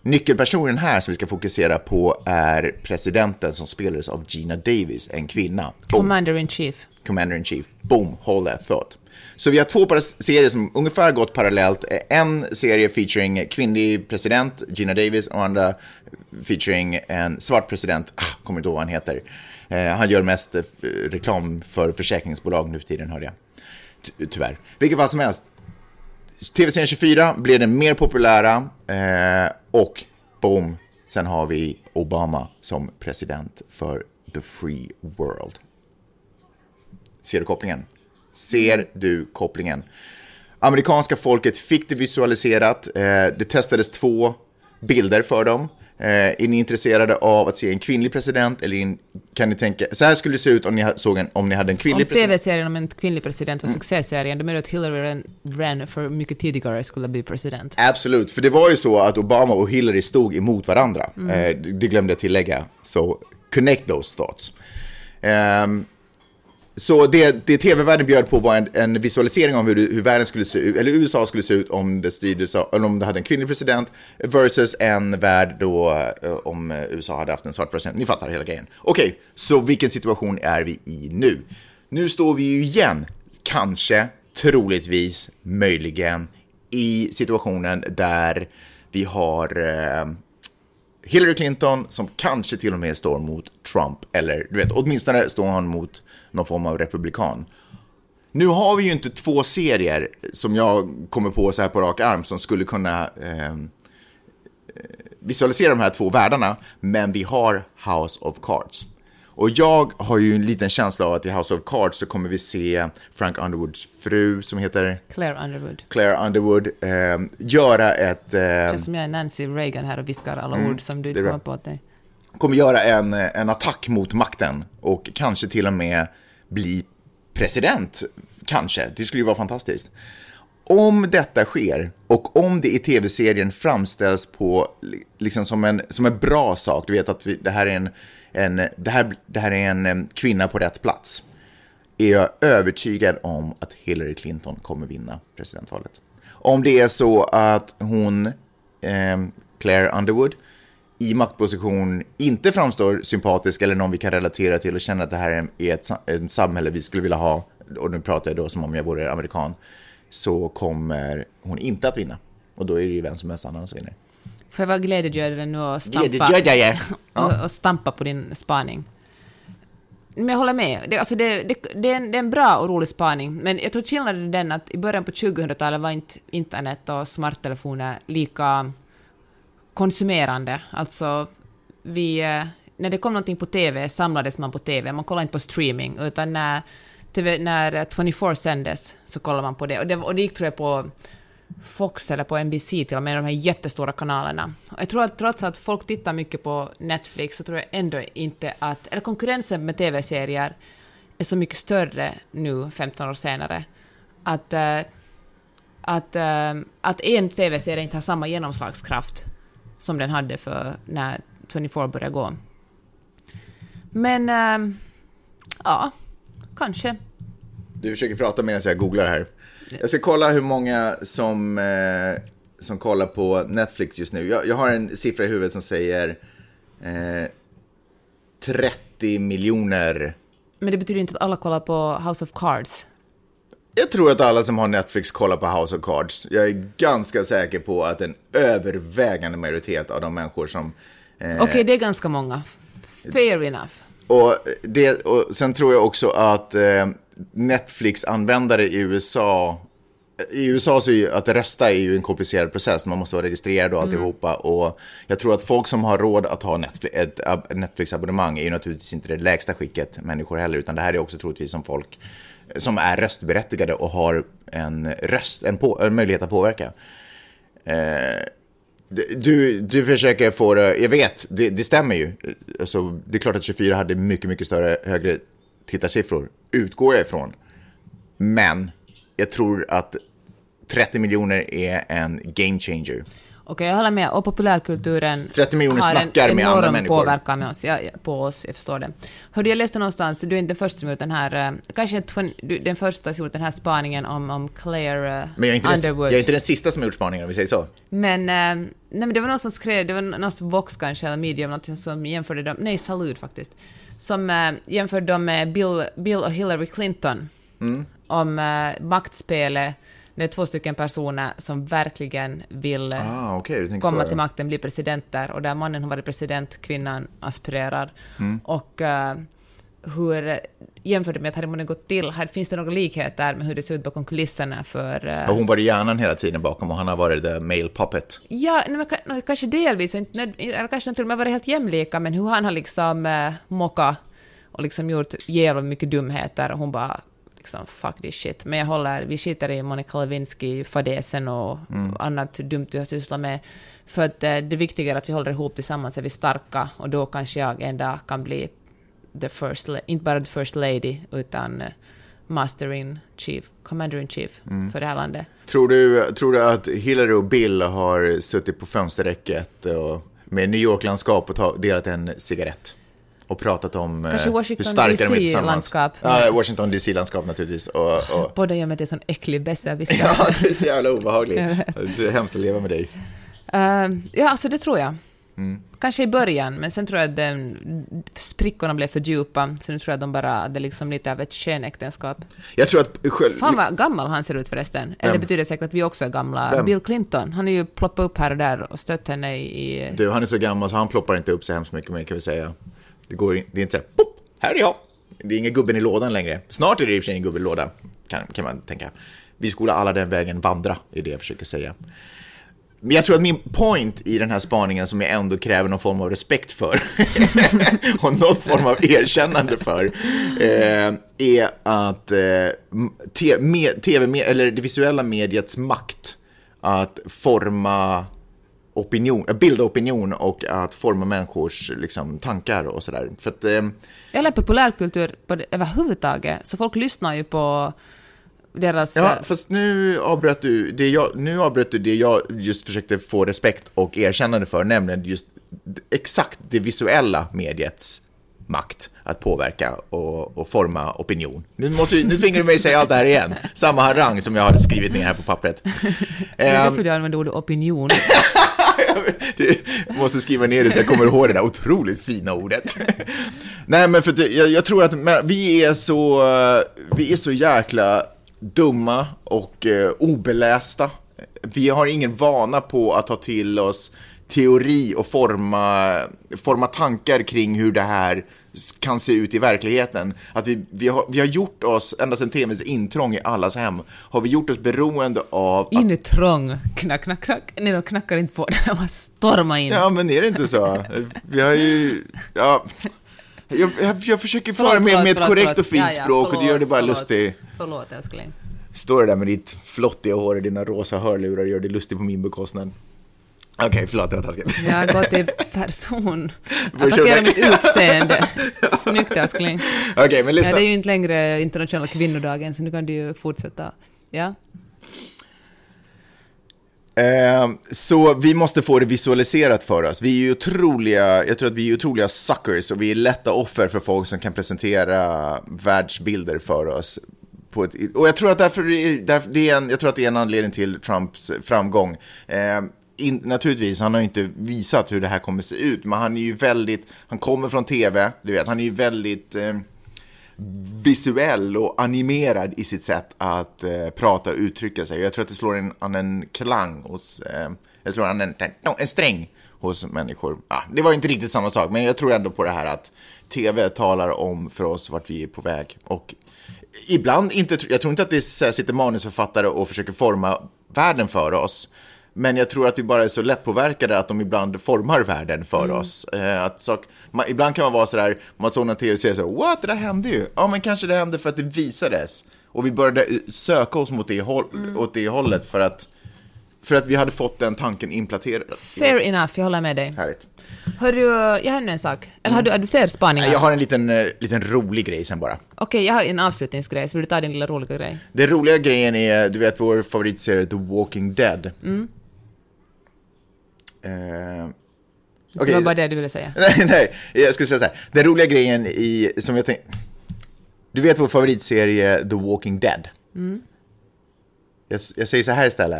nyckelpersonen här som vi ska fokusera på är presidenten som spelades av Gina Davis, en kvinna. Boom. Commander in Chief. Commander in Chief. Boom, hold that thought. Så vi har två serier som ungefär gått parallellt. En serie featuring kvinnlig president, Gina Davis, och andra featuring en svart president, ah, kommer inte ihåg vad han heter. Eh, han gör mest eh, reklam för försäkringsbolag nu för tiden, hörde jag. Ty- Tyvärr. Vilket fall som helst. TV-serien 24 blev den mer populära eh, och boom, sen har vi Obama som president för the free world. Ser du kopplingen? Ser du kopplingen? Amerikanska folket fick det visualiserat. Eh, det testades två bilder för dem. Eh, är ni intresserade av att se en kvinnlig president? Eller in, kan ni tänka... Så här skulle det se ut om ni, såg en, om ni hade en Om kvinnlig president. TV-serien om en kvinnlig president Mm. var succéserien, då menar du att Hillary ran, för mycket tidigare skulle bli president. Absolut, för det var ju så att Obama och Hillary stod emot varandra. Eh, det glömde jag tillägga. Så connect those thoughts. Ehm, så det, det tv-världen bjöd på var en, en visualisering av hur, hur världen skulle se ut, eller USA skulle se ut om det styrdes av, eller om det hade en kvinnlig president versus en värld då eh, om USA hade haft en svart president. Ni fattar hela grejen. Okej, så vilken situation är vi i nu? Nu står vi ju igen, kanske, troligtvis, möjligen, i situationen där vi har eh, Hillary Clinton som kanske till och med står mot Trump, eller du vet, åtminstone står han mot någon form av republikan. Nu har vi ju inte två serier som jag kommer på så här på rak arm som skulle kunna eh, visualisera de här två världarna, men vi har House of Cards. Och jag har ju en liten känsla av att i House of Cards så kommer vi se Frank Underwoods fru som heter Claire Underwood. Claire Underwood eh, göra ett... Eh, Känns som jag är Nancy Reagan här och viskar alla ord som du inte Mm, det kommer på att dig. kommer göra en, en attack mot makten och kanske till och med bli president. Kanske, det skulle ju vara fantastiskt. Om detta sker och om det i tv-serien framställs på liksom som en, som en bra sak, du vet att vi, det, här är en, en, det, här, det här är en kvinna på rätt plats, är jag övertygad om att Hillary Clinton kommer vinna presidentvalet. Om det är så att hon, eh, Claire Underwood, i maktposition inte framstår sympatisk eller någon vi kan relatera till och känna att det här är ett, ett samhälle vi skulle vilja ha, och nu pratar jag då som om jag vore amerikan, så kommer hon inte att vinna. Och då är det ju vem som helst annan som vinner. Får jag vara glädjedödare nu och stampa, Glädjedödare. och, Ja. och stampa på din spaning? Men jag håller med. Det, alltså det, det, det, är en, det är en bra och rolig spaning, men jag tror skillnaden är den att i början på 2000-talet var inte internet och smarttelefoner lika konsumerande. Alltså, vi, eh, när det kom någonting på TV samlades man på TV, man kollade inte på streaming, utan när, TV, när 24 sändes så kollade man på det. Och det, och det gick tror jag på Fox eller på NBC till och med, de här jättestora kanalerna. Och Jag tror att trots att folk tittar mycket på Netflix så tror jag ändå inte att, eller konkurrensen med TV-serier är så mycket större nu, 15 år senare, att, eh, att, eh, att en TV-serie inte har samma genomslagskraft som den hade för när 24 började gå. Men, eh, ja, kanske. Du försöker prata medan jag googlar här. Jag ska kolla hur många som, eh, som kollar på Netflix just nu. Jag, jag har en siffra i huvudet som säger eh, 30 miljoner. Men det betyder inte att alla kollar på House of Cards. Jag tror att alla som har Netflix kollar på House of Cards. Jag är ganska säker på att en övervägande majoritet av de människor som... Eh, Okej, det är ganska många. Fair enough. Och, det, och sen tror jag också att eh, Netflix-användare i USA i USA så är ju att rösta är ju en komplicerad process, man måste vara registrerad och alltihopa. Och jag tror att folk som har råd att ha Netflix, ett ab- Netflix-abonnemang är ju naturligtvis inte det lägsta skicket människor heller, utan det här är också troligtvis som folk som är röstberättigade och har en röst, en, på, en möjlighet att påverka. Eh, du, du försöker få det, jag vet, det, det stämmer ju. Alltså, det är klart att 24 hade mycket, mycket större, högre tittarsiffror, utgår jag ifrån. Men jag tror att 30 miljoner är en game changer. Okej, jag håller med. Och populärkulturen 30 miljoner har snackar en enorm påverkan med oss, ja, på oss, jag förstår det. Hörde, jag läste någonstans, du är inte den första som gjort den här, eh, kanske den första som gjort den här spaningen om, om Claire eh, Men jag är, inte den, Underwood. jag är inte den sista som har gjort spaningen, om vi säger så. Men, eh, nej, men det var någon som skrev, det var någon som Vox kanske, eller Medium, någonting som jämförde dem, nej, Salud faktiskt, som jämförde dem med Bill, Bill och Hillary Clinton Mm. om maktspelet, det är två stycken personer som verkligen vill Ah, tänker komma så. till makten, bli presidenter, och där mannen har varit president, kvinnan aspirerar. Mm. Och uh, hur, jämfört med att det gått till, här, finns det några likheter med hur det ser ut bakom kulisserna för... eh, Har hon varit hjärnan hela tiden bakom och han har varit the male puppet. Ja, nej, men, kanske delvis, eller kanske de till och med varit helt jämlika, men hur han har liksom uh, mockat och liksom gjort jävla mycket dumheter och hon bara liksom fuck this shit. Men jag håller, vi skiter i Monica Lewinsky-fadäsen och annat dumt du har sysslat med. För att eh, det viktiga är att vi håller ihop tillsammans, är vi starka och då kanske jag en dag kan bli the first, inte bara the first lady, utan eh, master in chief, commander in chief för det här landet. Tror du, tror du att Hillary och Bill har suttit på fönsterräcket och med New York-landskap och delat en cigarett? Och pratat om eh, hur starka de är tillsammans. DC-landskap. Ja, Washington DC-landskap naturligtvis. Och, och, Båda gör mig till en sån äcklig besserwisser. ja, det är så jävla vet. Det är hemskt att leva med dig. Eh, ja, alltså det tror jag. Mm. Kanske i början, men sen tror jag att den, sprickorna blev för djupa, så nu tror jag att de bara, det är liksom lite av ett skenäktenskap. Jag tror att själv... Fan vad gammal han ser ut förresten. Eller det betyder säkert att vi också är gamla. Vem? Bill Clinton, han är ju ploppat upp här och där och stött henne i Du, han är så gammal så han ploppar inte upp så hemskt mycket mer kan vi säga. Det, går, det är inte så här, pop, här är jag. Det är ingen gubben i lådan längre. Snart är det i och för sig en gubbe i lådan, kan, kan man tänka. Vi skola alla den vägen vandra, är det jag försöker säga. Men jag tror att min point i den här spaningen som jag ändå kräver någon form av respekt för och någon form av erkännande för eh, är att eh, te- me- TV, eller det visuella mediets makt att forma opinion, äh, bilda opinion och att forma människors liksom, tankar och sådär. Eh, Eller populärkultur på överhuvudtaget, så folk lyssnar ju på deras... ja, eh, fast nu avbröt du det jag, nu avbröt du det jag just försökte få respekt och erkännande för, nämligen just exakt det visuella mediets makt att påverka och, och forma opinion. Nu, måste, nu tvingar du mig säga allt det här igen. Samma harang som jag har skrivit ner här på pappret. det är Ehm, därför du använder ordet opinion. Jag måste skriva ner det så jag kommer ihåg det där otroligt fina ordet. Nej, men för att jag, jag tror att vi är så, eh, vi är så jäkla dumma och eh, obelästa. Vi har ingen vana på att ta till oss teori och forma, forma tankar kring hur det här kan se ut i verkligheten. Att vi, vi, har, vi har gjort oss, ända sedan TVns intrång i allas hem, har vi gjort oss beroende av... In i trång, knack, knack, knack. Nej, de knackar inte på, de har stormat in. Ja, men är det inte så? Vi har ju... Ja, jag, jag, jag försöker föra Förlåt, med, med ett förlåt, korrekt förlåt. och fint Ja, ja, språk och du gör det bara förlåt, lustigt. Förlåt, älskling. Står du där med ditt flottiga hår och dina rosa hörlurar och gör dig lustig på min bekostnad. Okej, förlåt, det var taskigt. Jag går till person. Får jag köra Attackera dig? mitt utseende. Snyggt, älskling. Okej, men Ja, lyssna. det är ju inte längre internationella kvinnodagen, så nu kan du ju fortsätta. Ja? Eh, så vi måste få det visualiserat för oss. Vi är ju otroliga, jag tror att vi är otroliga suckers och vi är lätta offer för folk som kan presentera världsbilder för oss. Ett, och jag tror att därför, därför det är en, jag tror att det är en anledning till Trumps framgång. Eh, in, naturligtvis, han har ju inte visat hur det här kommer se ut, men han är ju väldigt, han kommer från tv, du vet, han är ju väldigt eh, visuell och animerad i sitt sätt att eh, prata och uttrycka sig. Jag tror att det slår en, an en klang hos, eh, jag tror an en, en sträng hos människor. Ah, det var inte riktigt samma sak, men jag tror ändå på det här att tv talar om för oss vart vi är på väg. Och ibland inte, jag tror inte att det är så här, sitter manusförfattare och försöker forma världen för oss. Men jag tror att vi bara är så lättpåverkade att de ibland formar världen för oss. Eh, att sak, man, ibland kan man vara sådär, man såg en tv-serie så what, det där hände ju. Ja, men kanske det hände för att det visades. Och vi började eh, söka oss mot det, håll, åt det hållet för att, för att vi hade fått den tanken implanterad. Fair enough, jag håller med dig. Härligt. Hörru, jag har ännu en sak. Eller har du, har du fler spaningar? Jag har en liten, eh, liten rolig grej sen bara. Okej, jag har en avslutningsgrej, så vill du ta din lilla roliga grej? Den roliga grejen är, du vet vår favoritserie The Walking Dead. Mm. Eh, Det okej. var bara det du ville säga. nej, nej, jag ska säga så här. Den roliga grejen i, som jag tänkte... Du vet vår favoritserie The Walking Dead? Mm. Jag, jag säger så här istället.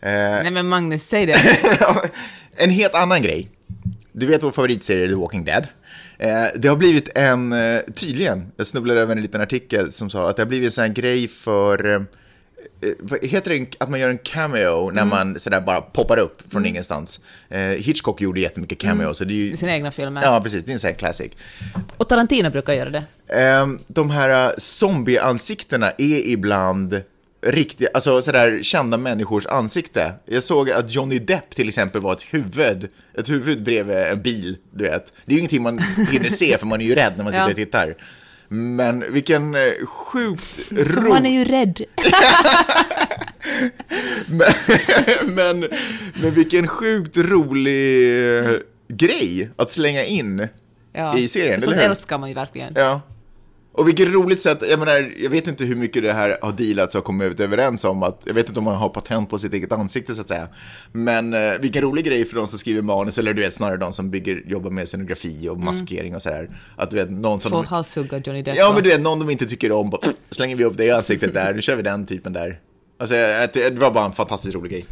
Eh, Nej men Magnus, säg det. en helt annan grej. Du vet vår favoritserie The Walking Dead. Eh, det har blivit en, eh, tydligen, jag snubblade över en liten artikel som sa att det har blivit en sån här grej för, eh, heter det, att man gör en cameo när man sådär bara poppar upp från ingenstans. Eh, Hitchcock gjorde jättemycket cameo, så det är ju... I sina egna filmer. Ja, precis, det är en sån här classic. Och Tarantino brukar göra det. Ehm, de här uh, zombieansiktena är ibland riktiga, alltså sådär kända människors ansikte. Jag såg att Johnny Depp till exempel var ett huvud, ett huvud bredvid en bil, du vet. Det är ju ingenting man hinner se för man är ju rädd när man sitter Ja. och tittar. Men vilken eh, sjukt För man är rolig... ju rädd. Men, men, men vilken sjukt rolig eh, grej att slänga in Ja. i serien, Sånt älskar man ju verkligen. Ja. Och vilket roligt sätt, jag menar, jag vet inte hur mycket det här har dealats och kommit överens om att, jag vet inte om man har patent på sitt eget ansikte så att säga. Men eh, vilken rolig grej för de som skriver manus, eller du vet snarare de som bygger, jobbar med scenografi och maskering och sådär. Att du vet, någon som... Få de, halshugga Johnny Depp. ja men du vet, någon de inte tycker om, bara, pff, slänger vi upp det i ansiktet där, nu kör vi den typen där. Alltså, det var bara en fantastiskt rolig grej.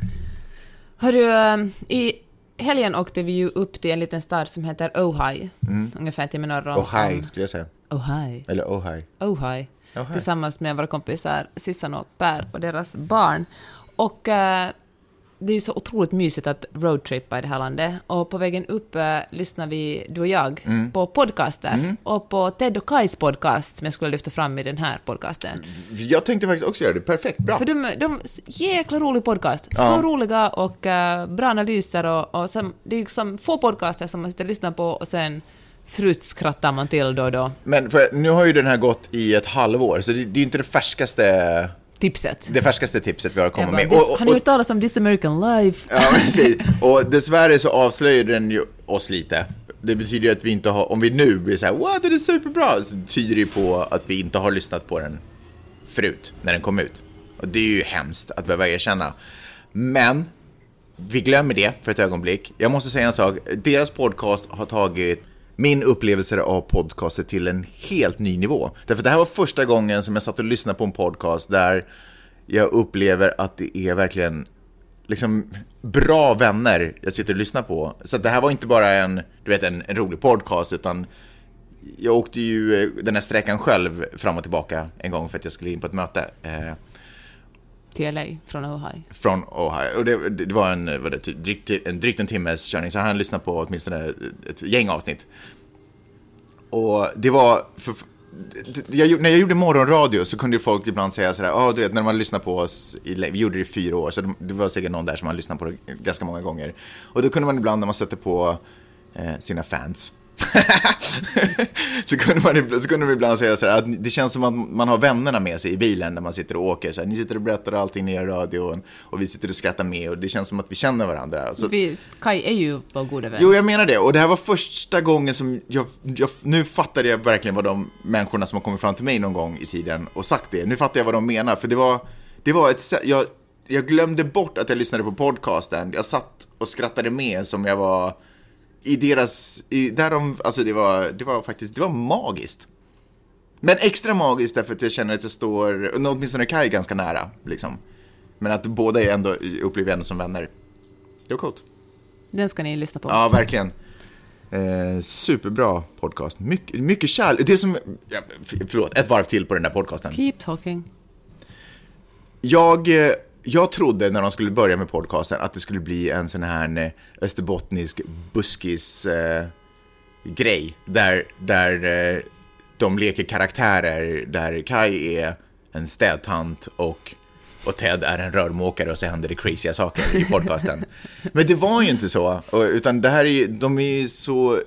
Hörru, eh, i helgen åkte vi ju upp till en liten stad som heter Ojai, ungefär en timme norr om... Oh hi, skulle jag säga. Ojai. Eller oh hi. Ojai. Ojai. Tillsammans med våra kompisar Sissan och Per och deras barn. Och eh, det är ju så otroligt mysigt att roadtrippa i det här landet. Och på vägen upp eh, lyssnar vi, du och jag, Mm. på podcaster. Och på Ted och Kais podcast, som jag skulle lyfta fram i den här podcasten. Jag tänkte faktiskt också göra det, perfekt, bra. För de, de jäkla rolig podcast. Så roliga och eh, bra analyser och, och som, det är ju som få podcaster som man sitter och lyssnar på och sen frustskrattar man till då och då. Men för, nu har ju den här gått i ett halvår, så det, det är ju inte det färskaste Tipset. det färskaste tipset vi har kommit med. "This- Och, och, har ni hört talas om This American Life? ja, precis. och dessvärre så avslöjar den ju oss lite. Det betyder ju att vi inte har, om vi nu blir så här, wow, det är superbra, så tyder det ju på att vi inte har lyssnat på den förut, när den kom ut. Och det är ju hemskt att behöva erkänna. Men, vi glömmer det för ett ögonblick. Jag måste säga en sak, deras podcast har tagit min upplevelse av podcaster till en helt ny nivå. Därför det här var första gången som jag satt och lyssnade på en podcast där jag upplever att det är verkligen liksom bra vänner jag sitter och lyssnar på. Så det här var inte bara en, du vet, en, en rolig podcast, utan jag åkte ju eh, den här sträckan själv fram och tillbaka en gång för att jag skulle in på ett möte. Eh, till LA från Ohio. från Ohio. Och det, det var en, vad det, typ drygt, en, drygt en timmes körning, så han lyssnade på åtminstone ett gäng avsnitt. Och det var, för, jag, när jag gjorde morgonradio så kunde ju folk ibland säga sådär, ja du vet när man lyssnar på oss, i, vi gjorde det i fyra år, så det, det var säkert någon där som man lyssnade på det ganska många gånger. Och då kunde man ibland när man sätter på eh, sina fans, så, kunde man, ibland- så kunde de ibland säga så här att det känns som att man har vännerna med sig i bilen när man sitter och åker. Så här, ni sitter och berättar allting ni gör i radion och vi sitter och skrattar med och det känns som att vi känner varandra. Så, Vi, Kai är ju vår gode vän. jo, jag menar det. Och det här var första gången som jag, jag, nu fattade jag verkligen vad de människorna som har kommit fram till mig någon gång i tiden och sagt det. Nu fattar jag vad de menar, för det var, det var ett sätt, jag, jag glömde bort att jag lyssnade på podcasten. Jag satt och skrattade med som jag var i deras, i, där de, alltså det var, det var faktiskt, det var magiskt. Men extra magiskt därför att jag känner att jag står, åtminstone Kai ganska nära, liksom. Men att båda är ändå, upplever jag ändå som vänner. Det var coolt. Den ska ni lyssna på. Ja, verkligen. Eh, superbra podcast. Mycket, mycket kärlek. Det är som, ja, förlåt, ett varv till på den där podcasten. Keep talking. Jag, eh, jag trodde när de skulle börja med podcasten att det skulle bli en sån här eh, österbottnisk buskis eh, grej. Där, där eh, de leker karaktärer, där Kai är en städtant och, och Ted är en rörmokare och så händer det craziga saker i podcasten. Men det var ju inte så, utan det här är, de är så,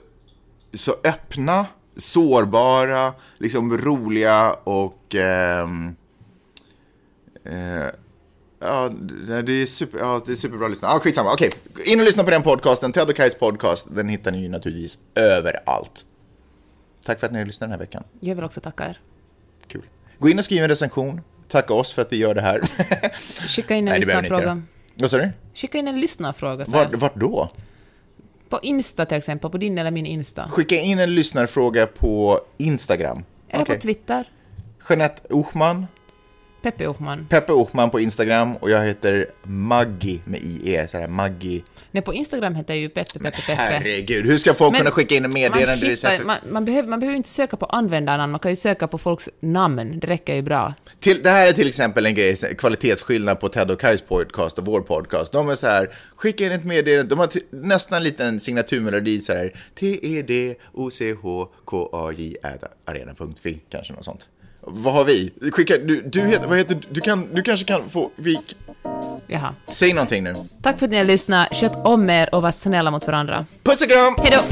så öppna, sårbara, liksom roliga och ehm, Eh, ja, det är, super, ja, det är superbra att lyssna. Ja, skitsamma. Okej, in och lyssna på den podcasten. Ted och Kais podcast. Den hittar ni ju naturligtvis överallt. Tack för att ni lyssnade den här veckan. Jag vill också tacka er. Kul. Gå in och skriv en recension. Tacka oss för att vi gör det här. Skicka in en Nej, lyssnarfråga. Vad sa du? Skicka in en lyssnarfråga. Vart, vart då? På Insta till exempel, på din eller min Insta. Skicka in en lyssnarfråga på Instagram. Eller Okej. på Twitter. Jeanette Ochman, Peppe Ohman. Peppe Ochman på Instagram och jag heter Maggi med IE, så här Maggi. Nej, på Instagram heter jag ju Peppe, Peppe, Peppe. Herregud, hur ska folk Men kunna skicka in en Man, man, man, behöver, man behöver inte söka på användarnamn, man kan ju söka på folks namn. Det räcker ju bra. Till, det här är till exempel en grej, kvalitetsskillnad på Ted och Kais podcast och vår podcast. De är så här, skicka in ett meddelande, de har t- nästan en liten signaturmelodi så här, T-E-D-O-C-H-K-A-J arena.fi, kanske något sånt. Vad har vi? Skicka, du, du heter, vad heter du? Kan, du kanske kan få, vi, Jaha. säg någonting nu. Tack för att ni har lyssnat. Sköt om er och var snälla mot varandra. Puss och kram! Hej då!